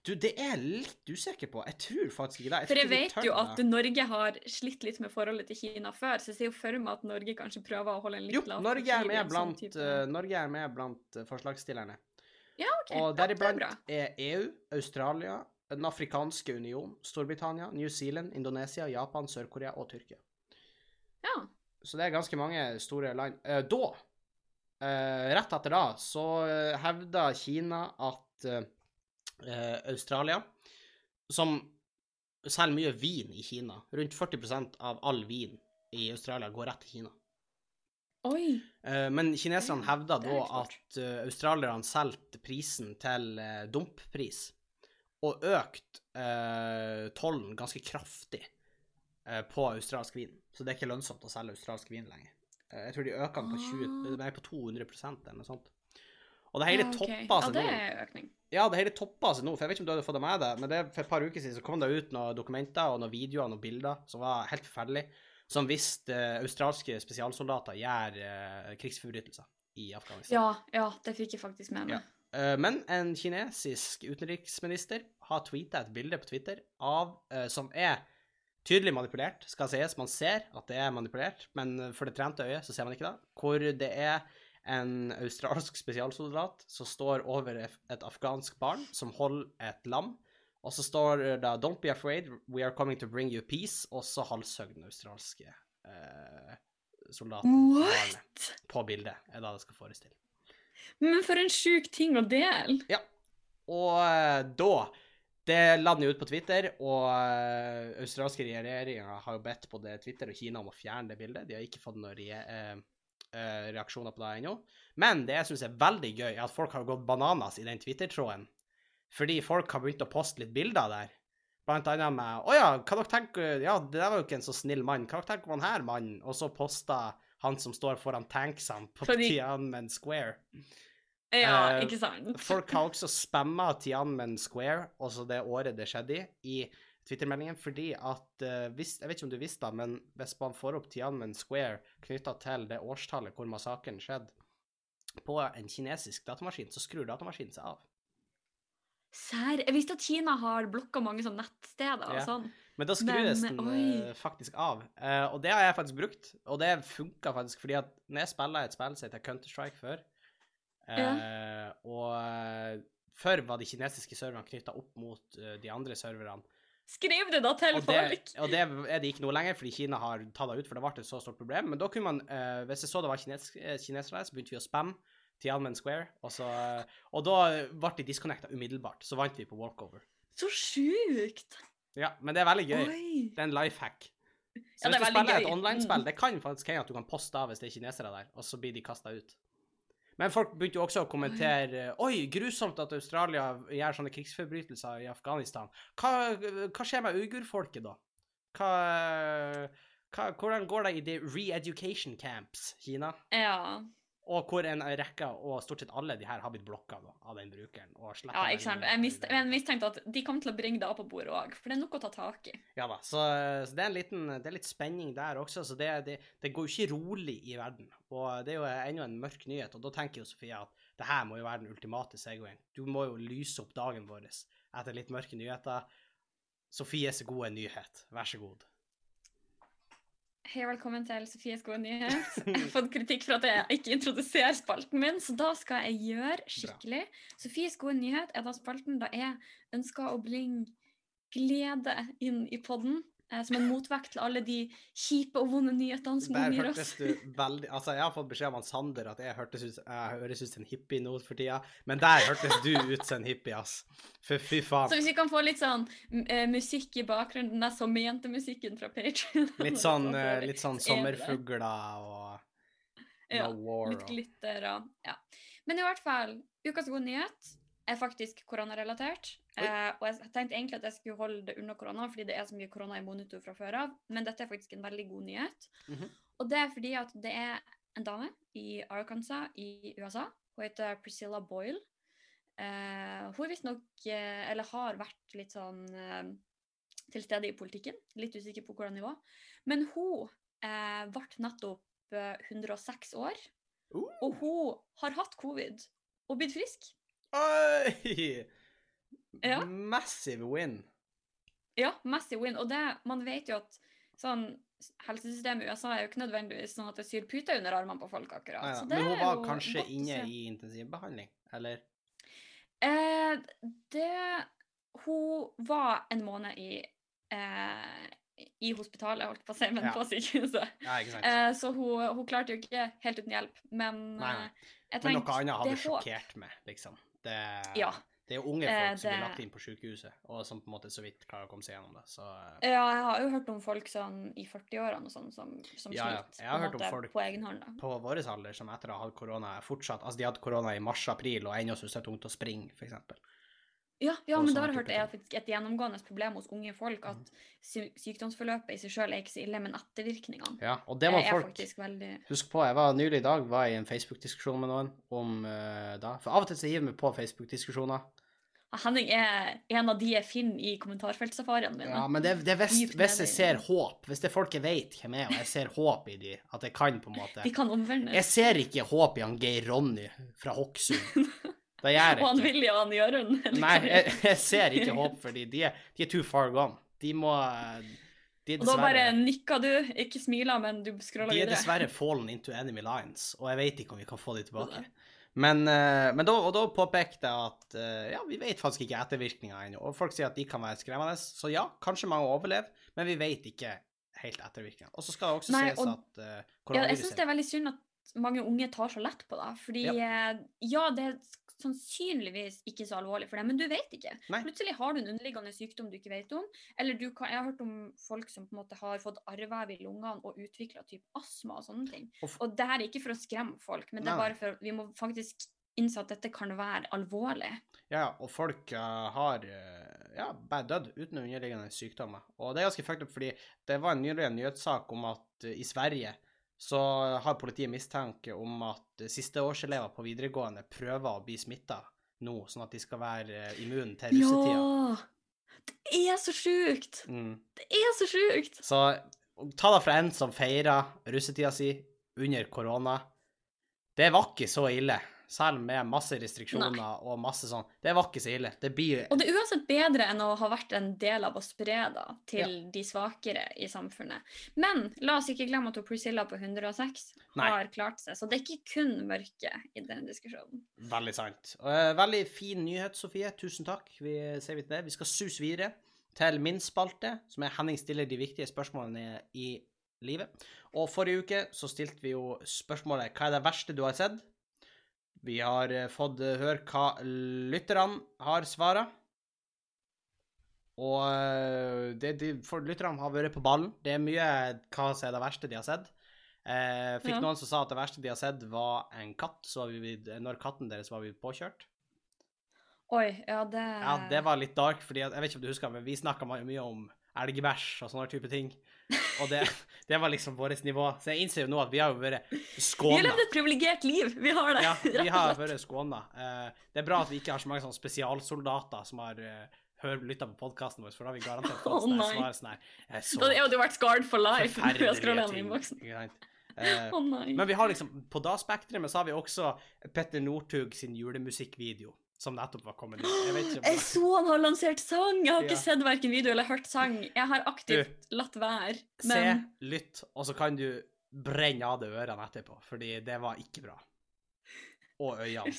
Du, det er jeg litt usikker på. Jeg tror faktisk ikke det. For jeg vet jo at Norge har slitt litt med forholdet til Kina før, så jeg ser jo for meg at Norge kanskje prøver å holde en litt Jo, lav Norge er med en sånn blant, type- eh, Norge er med blant eh, forslagsstillerne. Ja, OK. Og ja, er er EU, Australia, Den afrikanske union, Storbritannia, New Zealand, Indonesia, Japan, Sør-Korea og Tyrkia. Ja. Så det er ganske mange store land. Uh, da, uh, rett etter da, så uh, hevda Kina at eh, Australia, som selger mye vin i Kina, rundt 40% av all vin i Australia går rett til Kina. Oi. Eh, men kineserne hevda da at uh, australierne solgte prisen til uh, dumppris, og økt uh, tollen ganske kraftig uh, på australsk vin. Så det er ikke lønnsomt å selge australsk vin lenger. Jeg tror de øker den på, 20, Ah. på 200 eller noe sånt. Og det hele Ja, okay. toppa Ja, seg det nå. er økning. Ja, det hele toppa seg nå, for jeg vet ikke om du hadde fått det med deg, men det, for et par uker siden så kom det ut noen dokumenter og noen videoer og noen bilder som var helt forferdelige, som viste eh, australske spesialsoldater gjør uh, krigsforbrytelser i Afghanistan. Ja, ja, det fikk jeg faktisk med meg. Ja. men en kinesisk utenriksminister har tweeta et bilde på Twitter av, eh, som er tydelig manipulert, skal sies. Man ser at det er manipulert, men for det trente øyet så ser man ikke det. Hvor det er en australsk spesialsoldat som står over et afghansk barn som holder et lam. Og så står det 'Don't be afraid, we are coming to bring you peace', og så halshøgg den australske eh, soldaten What?! på bildet, er det det skal forestille. Men for en sjuk ting å dele! Ja. Og eh, da Det lander jo ut på Twitter, og eh, australske regjeringer har jo bedt både Twitter og Kina om å fjerne det bildet. De har ikke fått noen re eh, reaksjoner på det ennå. Men det jeg syns er veldig gøy, er at folk har gått bananas i den Twitter-tråden. Fordi folk har begynt å poste litt bilder der. Blant annet med 'Å ja, hva dere tenker Ja, det der var jo ikke en så snill mann. Hva dere tenker om han her mannen?' Og så posta han som står foran tanksene på Fordi- Tiananmen Square. Ja, Eh, ikke sant? Folk har også spamma Tiananmen Square, altså det året det skjedde i, i Twitter-meldingen, fordi at eh, hvis, Jeg vet ikke om du visste det, men hvis man får opp Tianmen Square knytta til det årstallet hvor massakren skjedde, på en kinesisk datamaskin, så skrur datamaskinen seg av. Serr? Jeg visste at Kina har blokka mange sånne nettsteder og Ja. sånn. Men da skrus den oi. eh, faktisk av. Uh, og det har jeg faktisk brukt, og det funka faktisk fordi at når jeg spiller et spill som heter Counter-Strike før, eh, og eh, før var de kinesiske serverne knytta opp mot uh, de andre serverne. Skriv det da til Og det, folk! og det er det ikke nå lenger, fordi Kina har tatt det ut, for det ble et så stort problem. Men da kunne man, uh, hvis jeg så det var kines, eh, kinesere, så begynte vi å spamme Tianmen Square, og, så, eh, og da ble de disconnecta umiddelbart. Så vant vi på walkover. Så sjukt! Ja, men det er veldig gøy. Oi. Det er en life hack. Så Ja, hvis du spiller spiller et online-spill, Mm. det kan faktisk hende at du kan poste av hvis det er kinesere der, og så blir de kasta ut. Men folk begynte jo også å kommentere Oi, grusomt at Australia gjør sånne krigsforbrytelser i Afghanistan. Hva, hva skjer med uigurfolket, da? Hva, hva, hvordan går det i de re-education camps, Kina? Ja. Og hvor en rekke, og stort sett alle de her, har blitt blokka da, av den brukeren. Ja, ikke sant. Jeg mist- jeg mistenkte at de kom til å bringe det opp på bordet òg, for det er noe å ta tak i. Ja da, så, så det er en liten, det er litt spenning der også, så det, det, det går jo ikke rolig i verden. Og det er jo ennå en mørk nyhet, og da tenker jo Sofia at det her må jo være den ultimate segwayen. Du må jo lyse opp dagen vår etter litt mørke nyheter. Sofies gode nyhet, vær så god. Hei og velkommen til Sofies gode nyhet. Jeg har fått kritikk for at jeg ikke introduserer spalten min, så da skal jeg gjøre skikkelig. Sofies gode nyhet er da spalten da jeg ønsker å bringe glede inn i podden. Eh, som en motvekt til alle de kjipe og vonde nyhetene som omgir oss. du veldig Altså, jeg har fått beskjed av Sander at jeg, hørtes ut, jeg høres ut som en hippie nå for tida, men der hørtes du ut som en hippie, ass. For fy faen. Så hvis vi kan få litt sånn eh, musikk i bakgrunnen, den der sommerjentemusikken fra Patreon Litt sånn, uh, litt sånn er sommerfugler og Ja, no war Litt glitter og Ja. Men i hvert fall, ukas gode nyhet er faktisk koronarelatert. Eh, og jeg tenkte egentlig at jeg skulle holde det under korona, fordi det er så mye korona i monitor fra før av. Men dette er faktisk en veldig god nyhet. Mhm. Og det er fordi at det er en dame i Arkansas i USA. Hun heter Priscilla Boyle. Eh, hun visstnok eh, Eller har vært litt sånn eh, til stede i politikken. Litt usikker på hvordan nivå. Men hun eh, ble nettopp eh, 106 år. Uh. Og hun har hatt covid og blitt frisk. Oi! Ja. Massive win. Ja, massive win. Og det, man vet jo at sånn Helsesystemet i USA er jo ikke nødvendigvis sånn at det syr puter under armene på folk, akkurat. Ja, ja. Så det Men hun var kanskje inne i intensivbehandling, eller? Eh, det Hun var en måned i eh, i hospitalet, holdt på å si, men Ja. på sykehuset. Eh, så hun, hun klarte jo ikke helt uten hjelp. Men Nei, eh, jeg Men noe annet hadde er sjokkert meg, liksom. Det, Ja. det er jo unge Eh, folk som blir lagt inn på sykehuset, og som på en måte så vidt klarer å komme seg gjennom det. Så eh, Ja, jeg har jo hørt om folk sånn i 40-årene og sånn som, som Ja, ja. Jeg har hørt om folk på egen hånd. da. på vår alder som etter å ha hatt korona, er fortsatt Altså, de hadde korona i mars-april og ennå syns det er tungt å springe, f.eks. Ja, ja men det har jeg hørt er faktisk et gjennomgående problem hos unge folk at sykdomsforløpet i seg sjøl er ikke så ille, men ettervirkningene Ja, og det var er folk veldig Husk på, jeg var nylig i dag var jeg i en Facebook-diskusjon med noen om uh, da. For av og til så hiver vi på Facebook-diskusjoner. Ja, Henning er en av de jeg finner i kommentarfeltsafariene mine. Ja, men det, det hvis, hvis jeg ser håp, hvis det er folk jeg vet hvem er, og jeg ser håp i de, at jeg kan på en måte De kan omvendes. Jeg ser ikke håp i han Geir Ronny fra Hokksund. Det gjør Og han jeg ikke. Willy og han Jørund. Liksom. Nei, jeg, jeg ser ikke håp, fordi de er, de er too far gone. De må De er Og da bare nikka du, ikke smila, men du scrolla de er dessverre fallen into enemy lines, og jeg vet ikke om vi kan få de tilbake. Men, eh, men da, og da påpekte jeg at eh, ja, vi vet faktisk ikke ettervirkninger ennå. Og folk sier at de kan være skremmende, så ja, kanskje mange overlever, men vi vet ikke helt ettervirkningene. Og så skal det også Nei, sies og- at uh, Ja, jeg syns det er veldig synd at mange unge tar så lett på det. Fordi ja, ja det sannsynligvis ikke så alvorlig for deg, men du vet ikke. Nei. Plutselig har du en underliggende sykdom du ikke vet om. Eller du kan, jeg har hørt om folk som på en måte har fått arrvev i lungene og utvikla astma og sånne ting. Og Og det her er ikke for å skremme folk, men det er bare for vi må faktisk innse at dette kan være alvorlig. Ja, og folk uh, har eh, ja, bare dødd uten underliggende sykdommer. Og det er ganske fucked up, fordi det var en nylig en nyhetssak om at uh, i Sverige så har politiet mistanke om at sisteårselever på videregående prøver å bli smitta nå, sånn at de skal være eh, immune til russetida. Ja! Det er så sjukt! Mm. Det er så sjukt! Så ta det fra en som feira russetida si under korona. Det var ikke så ille, selv med masse restriksjoner og masse sånn. Det var ikke så ille. Det blir Og det er uansett bedre enn å ha vært en del av å spre da, til de svakere i samfunnet. Men la oss ikke glemme at Priscilla på 106 Nei. har klart seg. Så det er ikke kun mørke i den diskusjonen. Veldig sant. Eh, veldig fin nyhet, Sofie. Tusen takk. Vi ser vi til det. Vi skal suse videre til min spalte, som er Henning stiller de viktige spørsmålene i livet. Og forrige uke så stilte vi jo spørsmålet Hva er det verste du har sett? Vi har eh, fått eh, høre hva lytterne har svara. Og eh, det, de, for lytterne har vært på ballen. Det er mye hva som er det verste de har sett. Eh, fikk Ja. noen som sa at det verste de har sett, var en katt. Så vi, når katten deres var vi påkjørt. Oi, ja, det Ja, det var litt dark, fordi jeg vet ikke om du husker, men vi snakka mye om elgbæsj og sånne type ting. Og det, det var liksom vårt nivå. Så jeg innser jo nå at vi har jo vært skåna. Vi har levd et privilegert liv! Vi har det. Ja, vi har vært skåna. Eh, det er bra at vi ikke har så mange sånne spesialsoldater som har hør, lytta på podkasten vår, for da har vi garantert fått oh, svar sånn her eh, Så Da hadde du vært scarred for life. forferdelige ting. Uh? Eh, Å nei. men vi har liksom, på da spekteret så har vi også Petter Northug sin julemusikkvideo, som nettopp var kommet ut. Jeg ikke om Jeg så han har lansert sang! Jeg har ikke Ja. sett verken video eller hørt sang. Jeg har aktivt latt være. Se, lytt, og så kan du brenne av deg ørene etterpå, fordi det var ikke bra. Og øynene.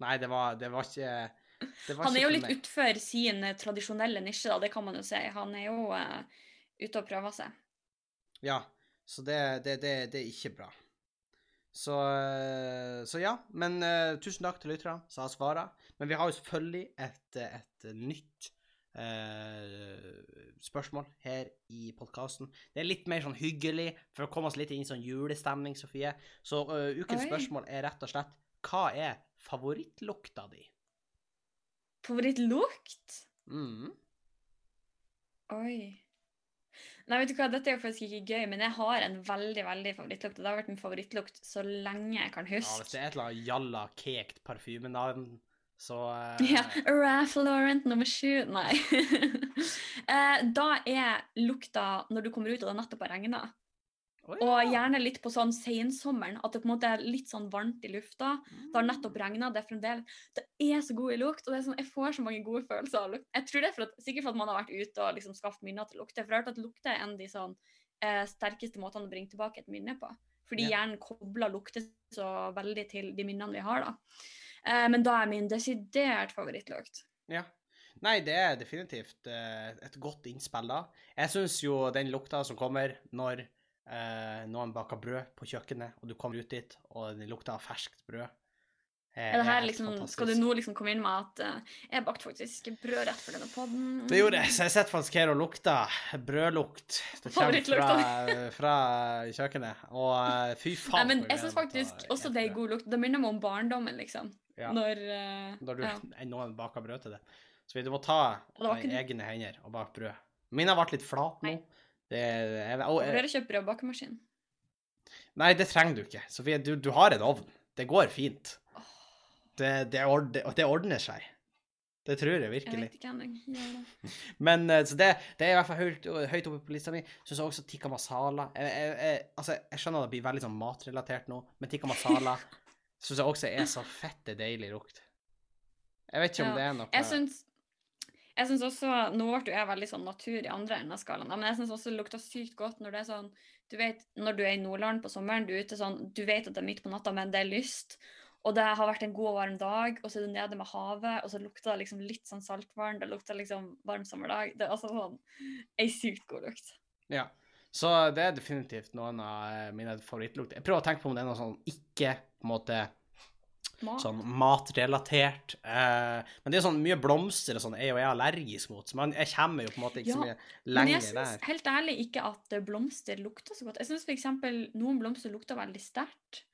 Nei, det var, det var ikke det var han er jo litt utfor sin eh, tradisjonelle nisje, da, det kan man jo si. Han er jo uh, ute og prøver seg. Ja, så det, det, det, det er ikke bra. Så, eh, så ja, men uh, tusen takk til lytterne som har svara. Men vi har jo selvfølgelig et, et nytt uh, spørsmål her i podkasten. Det er litt mer sånn hyggelig, for å komme oss litt inn i sånn julestemning, Sofie. Så uh, ukens Oi. spørsmål er rett og slett hva er favorittlukta di? Favorittlukt? Mm. Oi. Nei, vet du hva, dette er jo faktisk ikke gøy, men jeg har en veldig veldig favorittlukt. og Det har vært min favorittlukt så lenge jeg kan huske. Ja, hvis det er et eller annet jalla kekt parfymenavn, så uh... Ja, Raff Laurent nummer sju. Nei. Eh, da er lukta når du kommer ut og det nettopp har regna. Å, Og gjerne litt på sånn sensommeren, at det på en måte er litt sånn varmt i lufta. Det har nettopp regna, det er fremdeles Det er så god i lukt, og det er sånn, jeg får så mange gode følelser av lukt. Jeg tror det er for at, sikkert for at man har vært ute og liksom skaffet minner til lukter. For jeg har hørt at lukt er en av de sånn eh, sterkeste måtene å bringe tilbake et minne på. Fordi Ja. hjernen kobler lukter så veldig til de minnene vi har, da. Eh, men da er min desidert favorittlukt. Ja. Nei, det er definitivt eh, et godt innspill, da. Jeg syns jo den lukta som kommer når noen baker brød på kjøkkenet, og du kommer ut dit, og det lukter av ferskt brød Er det her liksom, fantastisk. skal du nå liksom komme inn med at eh, jeg bakte faktisk brød rett for denne podden? Det gjorde jeg, så jeg sitter faktisk her og lukter brødlukt. Det kommer fra, fra kjøkkenet. Og eh, fy Nei, faen. men jeg syns faktisk lukter også det er god lukt. Det minner meg om barndommen, liksom. Ja. Når eh, Når du, ja. noen baker brød til det. Så du må ta det egne hender og bake brød. Min har vært litt flat nå. Nei. Det, jeg, og, Hvor har dere kjøpt brødbakemaskin? Nei, det trenger du ikke. Sofie, du, du har en ovn. Det går fint. Det, det, ordner, det ordner seg. Det tror jeg virkelig. Jeg vet ikke ennå. Men eh, så det, det er i hvert fall høyt, høyt oppe på lista mi. Syns også tikka masala. Jeg, jeg, jeg, altså, jeg skjønner det blir veldig sånn matrelatert nå, men tikka masala syns jeg også er så fette deilig lukt. Jeg vet ikke om Ja, det er noe Jeg syns jeg synes også, Nå ble jeg veldig sånn natur i andre enden av skalaen, men jeg syns også det lukter sykt godt når det er sånn Du vet, når du er i Nordland på sommeren, du er ute sånn Du vet at det er midt på natta, men det er lyst. Og det har vært en god og varm dag, og så er du nede med havet, og så lukter det liksom litt sånn saltvann. Det lukter liksom varm sommerdag. Det er altså sånn ei sykt god lukt. Ja. Så det er definitivt noen av eh, mine favorittlukter. Jeg prøver å tenke på om det er noe sånn ikke på en måte Mat. sånn matrelatert. Eh, men det er sånn mye blomster og sånn er jo jeg allergisk mot, så man, jeg kommer jo på en måte ikke så Ja, mye Men lenger jeg syns der. helt ærlig ikke at eh, blomster lukter så godt. Jeg syns f.eks. noen blomster lukter veldig sterkt.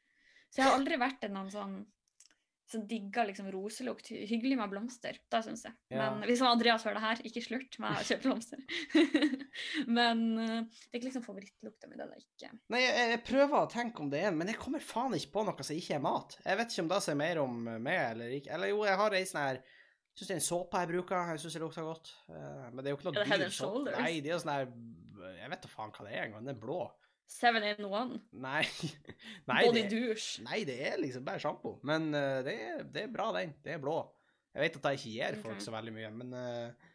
Så jeg har aldri vært en sånn som digger liksom roselukt. Hyggelig med blomster, da syns jeg. Ja. Men hvis Andreas hører det her, ikke slurt med å kjøpe blomster. men eh, det er ikke liksom favorittlukta mi, det er ikke. Nei, jeg, jeg prøver å tenke om det er en, men jeg kommer faen ikke på noe som ikke er mat. Jeg vet ikke om det sier mer om meg eller ikke. Eller jo, jeg har ei sånn her Syns det er en såpe jeg bruker. Jeg syns det lukter godt. Eh, men det er jo ikke noe dyr såpe. Nei, det er jo sånn her Jeg vet da faen hva det er engang. Den er blå. Seven in one. Nei. Nei, Body det, douche. nei, det er liksom bare sjampo. Men uh, det, er, det er bra, den. Det er blå. Jeg vet at jeg ikke gir folk okay. så veldig mye, men uh...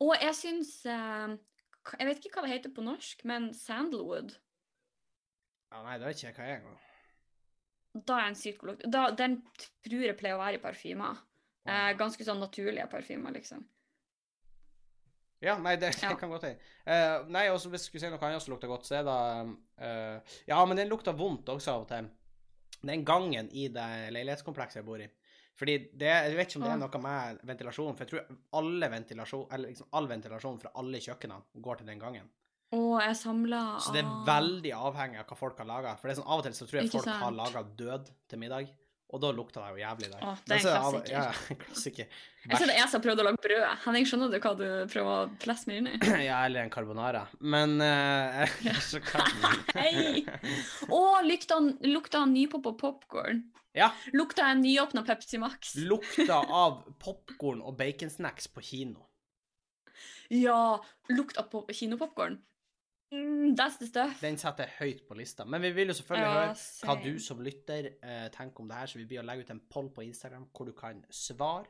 Og jeg syns uh, Jeg vet ikke hva det heter på norsk, men sandalwood. ja, Nei, det vet ikke jeg hva jeg er engang. Da er en sykt god lukt. Den tror jeg pleier å være i parfymer. Ganske sånn naturlige parfymer, liksom. Ja, nei, det, det Ja. kan godt hende. Uh, nei, også hvis jeg skulle si noe annet som lukter godt, så er det uh, Ja, men den lukter vondt også av og til. Den gangen i det leilighetskomplekset jeg bor i. Fordi det, Jeg vet ikke om det er noe med ventilasjon, for jeg tror alle ventilasjon, eller liksom all ventilasjon fra alle kjøkkenene går til den gangen. Og jeg samler Så det er veldig avhengig av hva folk har laga. For det er sånn, av og til så tror jeg Ikke folk har sant. laga død til middag, og da lukta det jo jævlig der. Å, det er en av- klassiker. Ja, klassiker. Jeg trodde jeg som prøvde å lage brød. Henning, skjønner du hva du prøver å plasse meg inn i? Ja, eller en carbonara. Men eh, så kan Hei! Å, lukta, lukta nypoppa popkorn. Ja. Lukta en nyåpna Pepsi Max. Lukta av popkorn og baconsnacks på kino. Ja, lukta av kinopopkorn. Mm, that's the stuff. Den setter jeg høyt på lista. Men vi vil jo selvfølgelig Ja, høre hva du som lytter eh, tenker om det her, så vi blir å legge ut en poll på Instagram hvor du kan svare.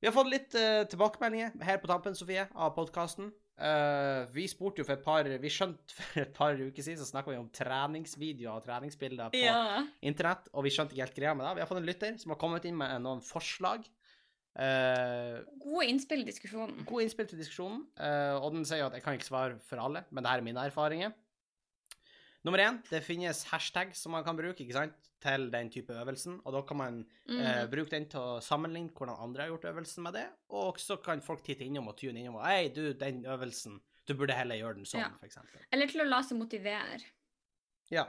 Vi har fått litt eh, tilbakemeldinger her på tampen, Sofie, av podkasten. vi spurte jo for et par Vi skjønte for et par uker siden så snakka vi om treningsvideoer og treningsbilder på Ja. internett, og vi skjønte ikke helt greia med det. Vi har fått en lytter som har kommet inn med noen forslag. Eh, Gode innspill i diskusjonen. gode innspill til diskusjonen, Uh, og den sier at jeg kan ikke svare for alle, men det her er mine erfaringer. Nummer én, det finnes hashtag som man kan bruke ikke sant, til den type øvelsen, og da kan man mm. uh, bruke den til å sammenligne hvordan andre har gjort øvelsen med det, og så kan folk titte innom og tune innom og Hei, du, den øvelsen, du burde heller gjøre den sånn, Ja. eksempel. Eller til å la seg motivere. Ja.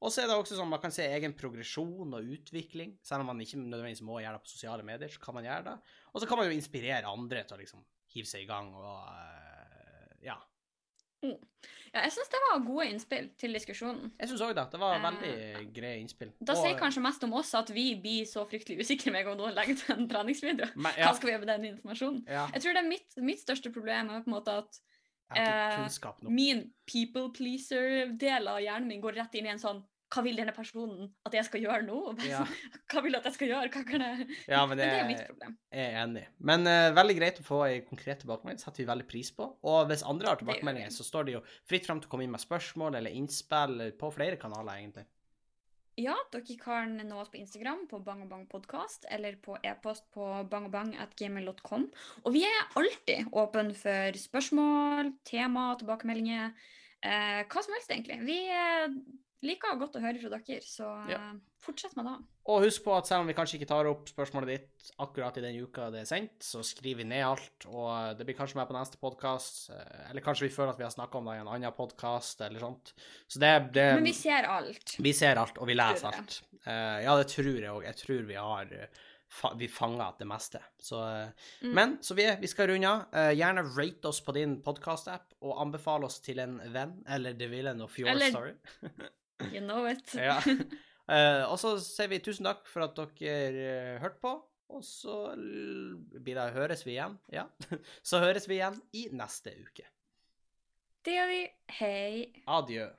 Og så er det også sånn man kan se egen progresjon og utvikling. Selv om man ikke nødvendigvis må gjøre det på sosiale medier, så kan man gjøre det. Og så kan man jo inspirere andre til å liksom hive seg i gang og uh, Ja. Ja, jeg syns det var gode innspill til diskusjonen. Jeg syns òg det. Det var veldig veldig greie innspill. Da Og- sier kanskje mest om oss at vi blir så fryktelig usikre med om noen legger ut en treningsvideo. Men, Hva skal vi gjøre med den informasjonen? ja, Jeg tror det er mitt, mitt største problem er på en måte at eh, min people pleaser-del av hjernen min går rett inn i en sånn Hva vil denne personen at jeg skal gjøre nå? Ja, Hva vil du at jeg skal gjøre? Hva kan jeg ja, men Men det det er mitt problem. jeg er enig. Men uh, veldig greit å få en konkret tilbakemelding. setter vi veldig pris på. Og hvis andre har Det tilbakemeldinger, så står det jo fritt fram til å komme inn med spørsmål eller innspill på flere kanaler, egentlig. Ja, dere kan nå oss på Instagram på Bang og Bang podkast, eller på e-post på bangabang.gmil.com. Og vi er alltid åpne for spørsmål, tema, tilbakemeldinger. Eh, hva som helst, egentlig. Vi liker godt å høre fra dere, så eh, Ja. fortsett med det. Og husk på at selv om vi kanskje ikke tar opp spørsmålet ditt akkurat i den uka det er sendt, så skriver vi ned alt, og det blir kanskje med på neste podkast. Eller kanskje vi føler at vi har snakka om det i en annen podkast, eller sånt. Så det, det Men vi ser alt. Vi ser alt, og vi leser alt. Eh, ja, det tror jeg òg. Jeg tror vi har eh, Vi fanger det meste. Så eh, Mm. Men så vi skal runde av. Eh, gjerne rate oss på din podkast-app, og anbefale oss til en venn eller det ville of your Eller-. You know it. Ja. Eh, og så sier vi tusen takk for at dere uh, hørte på. Og så blir det høres vi igjen. Ja. Så høres vi igjen i neste uke. Det gjør vi. Hei. Adjø.